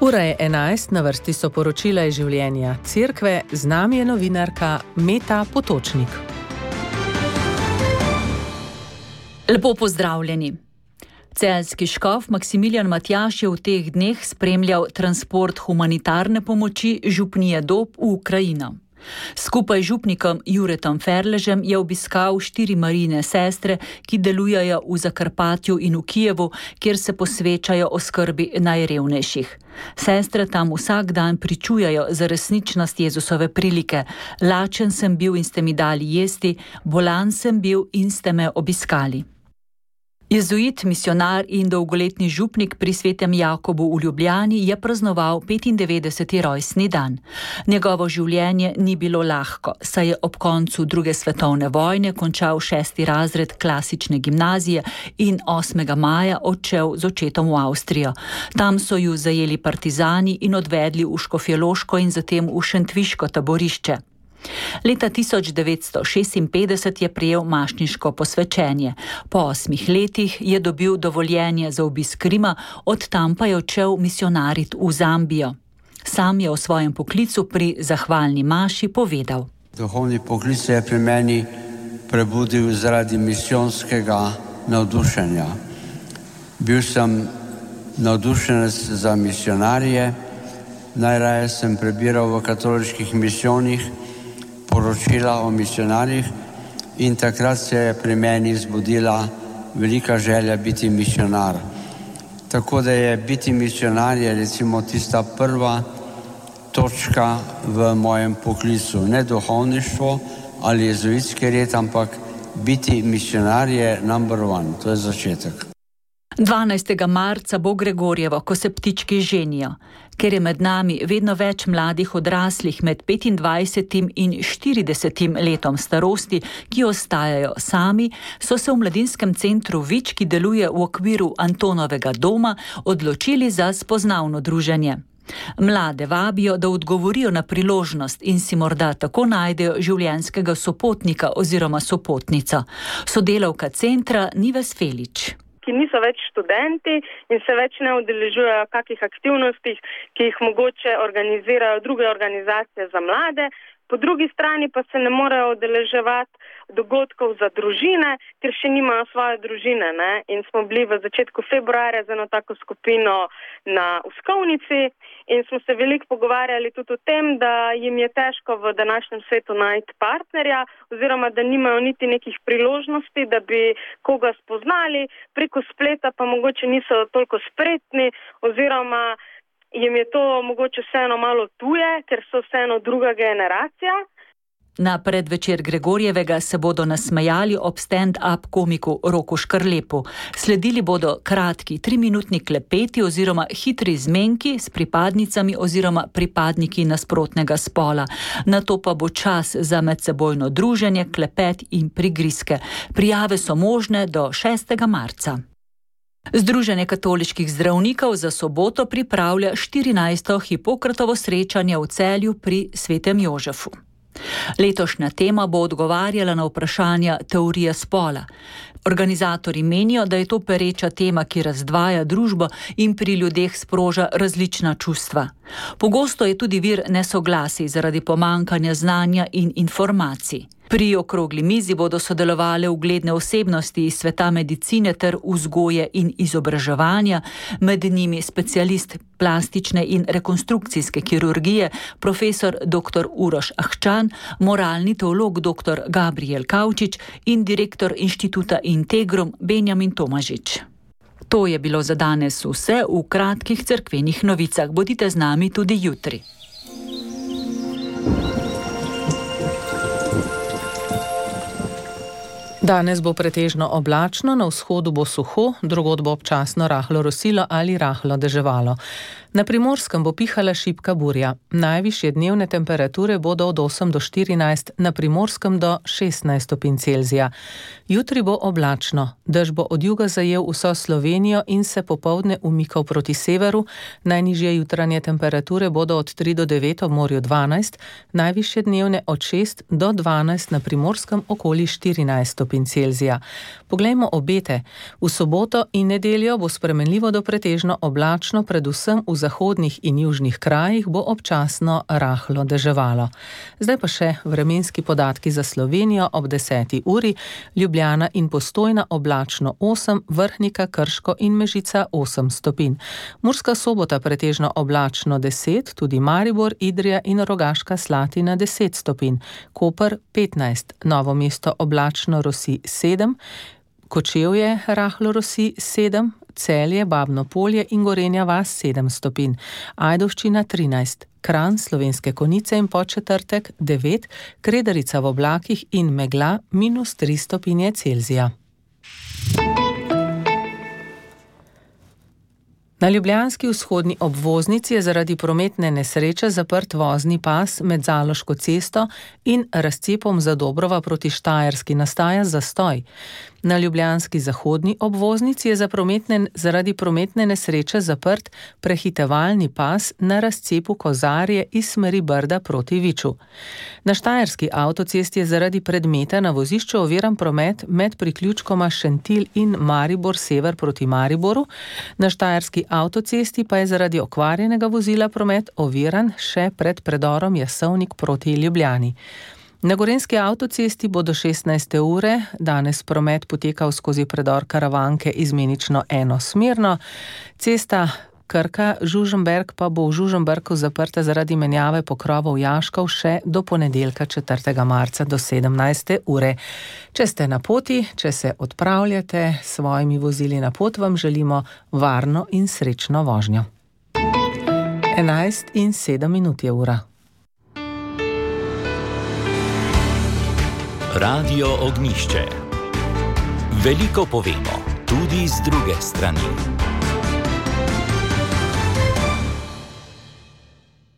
Ura je 11, na vrsti so poročila iz življenja Cerkve, z nami je novinarka Meta Potočnik. Lepo pozdravljeni. Celski škof Maksimilijan Matjaš je v teh dneh spremljal transport humanitarne pomoči župnije Dob v Ukrajino. Skupaj z župnikom Juretom Ferležem je obiskal štiri marine sestre, ki delujejo v Zakarpatju in v Kijevu, kjer se posvečajo oskrbi najrevnejših. Sestre tam vsak dan pričujajo za resničnost Jezusove prilike. Lačen sem bil in ste mi dali jesti, bolan sem bil in ste me obiskali. Jezuit, misionar in dolgoletni župnik pri svetem Jakobu v Ljubljani je praznoval 95. rojstni dan. Njegovo življenje ni bilo lahko, saj je ob koncu druge svetovne vojne končal šesti razred klasične gimnazije in 8. maja odšel z očetom v Avstrijo. Tam so ju zajeli partizani in odvedli v Škofjeloško in zatem v Šentviško taborišče. Leta 1956 je prijel mašniško posvečenje. Po osmih letih je dobil dovoljenje za obisk Krima, od tam pa je odšel misionarit v Zambijo. Sam je o svojem poklicu pri zahvalni maši povedal. Duhovni poklic se je pri meni prebudil zaradi misijonskega navdušenja. Bil sem navdušenec za misionarje, najraje sem prebiral v katoliških misijonih poročila o misionarjih in takrat se je pri meni zbudila velika želja biti misionar. Tako da je biti misionar je recimo tista prva točka v mojem poklicu. Ne duhovništvo ali jezuitski red, ampak biti misionar je number one, to je začetek. 12. marca bo Gregorjevo, ko se ptički ženijo. Ker je med nami vedno več mladih odraslih med 25 in 40 letom starosti, ki ostajajo sami, so se v mladinskem centru Vič, ki deluje v okviru Antonovega doma, odločili za spoznavno druženje. Mlade vabijo, da odgovorijo na priložnost in si morda tako najdejo življenjskega sopotnika oziroma sopotnico. Sodelavka centra Nives Felič ki niso več študenti in se več ne udeležujejo kakih aktivnosti, ki jih mogoče organizirajo druge organizacije za mlade, po drugi strani pa se ne morejo udeleževati dogodkov za družine, ker še nimajo svoje družine. Ne? In smo bili v začetku februarja z eno tako skupino na Uskovnici in smo se veliko pogovarjali tudi o tem, da jim je težko v današnjem svetu najti partnerja oziroma da nimajo niti nekih priložnosti, da bi koga spoznali, preko spleta pa mogoče niso toliko spretni oziroma jim je to mogoče vseeno malo tuje, ker so vseeno druga generacija. Na predvečer Gregorjevega se bodo nasmejali ob stand-up komiku Roku Škrlepu. Sledili bodo kratki triminutni klepeti oziroma hitri zmenki s pripadnicami oziroma pripadniki nasprotnega spola. Na to pa bo čas za medsebojno druženje, klepet in prigriske. Prijave so možne do 6. marca. Združenje katoliških zdravnikov za soboto pripravlja 14. Hipokratovo srečanje v celju pri svetem Jožefu. Letošnja tema bo odgovarjala na vprašanja teorije spola. Organizatori menijo, da je to pereča tema, ki razdvaja družbo in pri ljudeh sproža različna čustva. Pogosto je tudi vir nesoglasi zaradi pomankanja znanja in informacij. Pri okrogli mizi bodo sodelovali ugledne osebnosti iz sveta medicine ter vzgoje in izobraževanja, med njimi specialist plastične in rekonstrukcijske kirurgije, profesor dr. Uroš Ahčan, moralni teolog dr. Gabriel Kavčič in direktor inštituta Integrum Benjamin Tomažič. To je bilo za danes vse v kratkih crkvenih novicah. Bodite z nami tudi jutri. Danes bo pretežno oblačno, na vzhodu bo suho, drugod bo občasno rahlo rosilo ali rahlo deževalo. Na primorskem bo pihala šipka burja. Najvišje dnevne temperature bodo od 8 do 14, na primorskem do 16 stopinj Celzija. Jutri bo oblačno, dež bo od juga zajel vso Slovenijo in se popovdne umikal proti severu. Najnižje jutranje temperature bodo od 3 do 9 v morju 12, najvišje dnevne od 6 do 12 na primorskem okoli 14 stopinj Celzija. Poglejmo obete. V soboto in nedeljo bo spremenljivo do pretežno oblačno, predvsem v zahodnih in južnih krajih bo občasno rahlo deževalo. Zdaj pa še vremenski podatki za Slovenijo ob 10. uri, Ljubljana in postojna oblačno 8, Vrhnika, Krško in Mežica 8 stopinj. Murska sobota pretežno oblačno 10, tudi Maribor, Idrija in Rogaška Slatina 10 stopinj, Koper 15, Novo mesto oblačno Rosi 7, Kočevje rahlo Rosi 7, Celje, Babno polje in Gorenja vas 7 stopinj, Ajdovščina 13. Kran slovenske konice in početrtek 9, Kredarica v oblakih in megla minus 3 stopinje Celzija. Na ljubljanski vzhodni obvoznici je zaradi prometne nesreče zaprt vozni pas med Zaloško cesto in razcepom za Dobrova proti Štajerski nastaja zastoj. Na ljubljanski zahodni obvoznici je za prometne, zaradi prometne nesreče zaprt prehitevalni pas na razcepu Kozarje iz smeri Brda proti Viču. Na Štajerski avtocesti je zaradi predmeta na vozišču oviran promet med priključkoma Šentil in Maribor sever proti Mariboru, na Štajerski avtocesti pa je zaradi okvarjenega vozila promet oviran še pred predorom Jasovnik proti Ljubljani. Na gorenski avtocesti bo do 16. ure danes promet potekal skozi predor Karavanke izmenično enosmerno. Cesta Krka Žuženberg pa bo v Žuženbergu zaprta zaradi menjave pokrovov Jaškov še do ponedeljka 4. marca do 17. ure. Če ste na poti, če se odpravljate s svojimi vozili na pot, vam želimo varno in srečno vožnjo. 11 in 7 minut je ura. Radio Ognišče. Veliko povemo, tudi z druge strani.